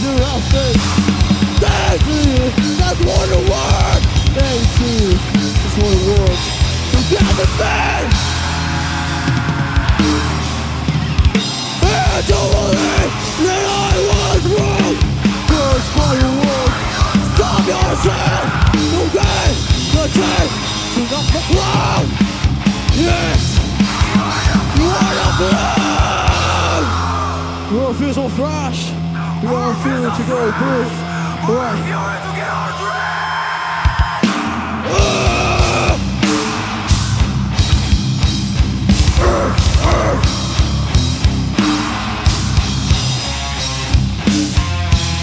you faith. Thanks to you. That's what Thanks you. That's what it was. Get the bed And to believe that I was wrong. Just for your work. Stop yourself gain the change To fuck Wrong. Yes. You are the blood You wanna feel so fresh? You wanna feel it to go through? Right.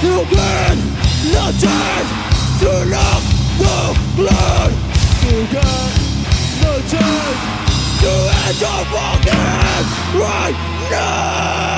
To gain the change To knock the blood To get the chance. To end your fucking right now